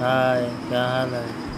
हाय क्या हाल है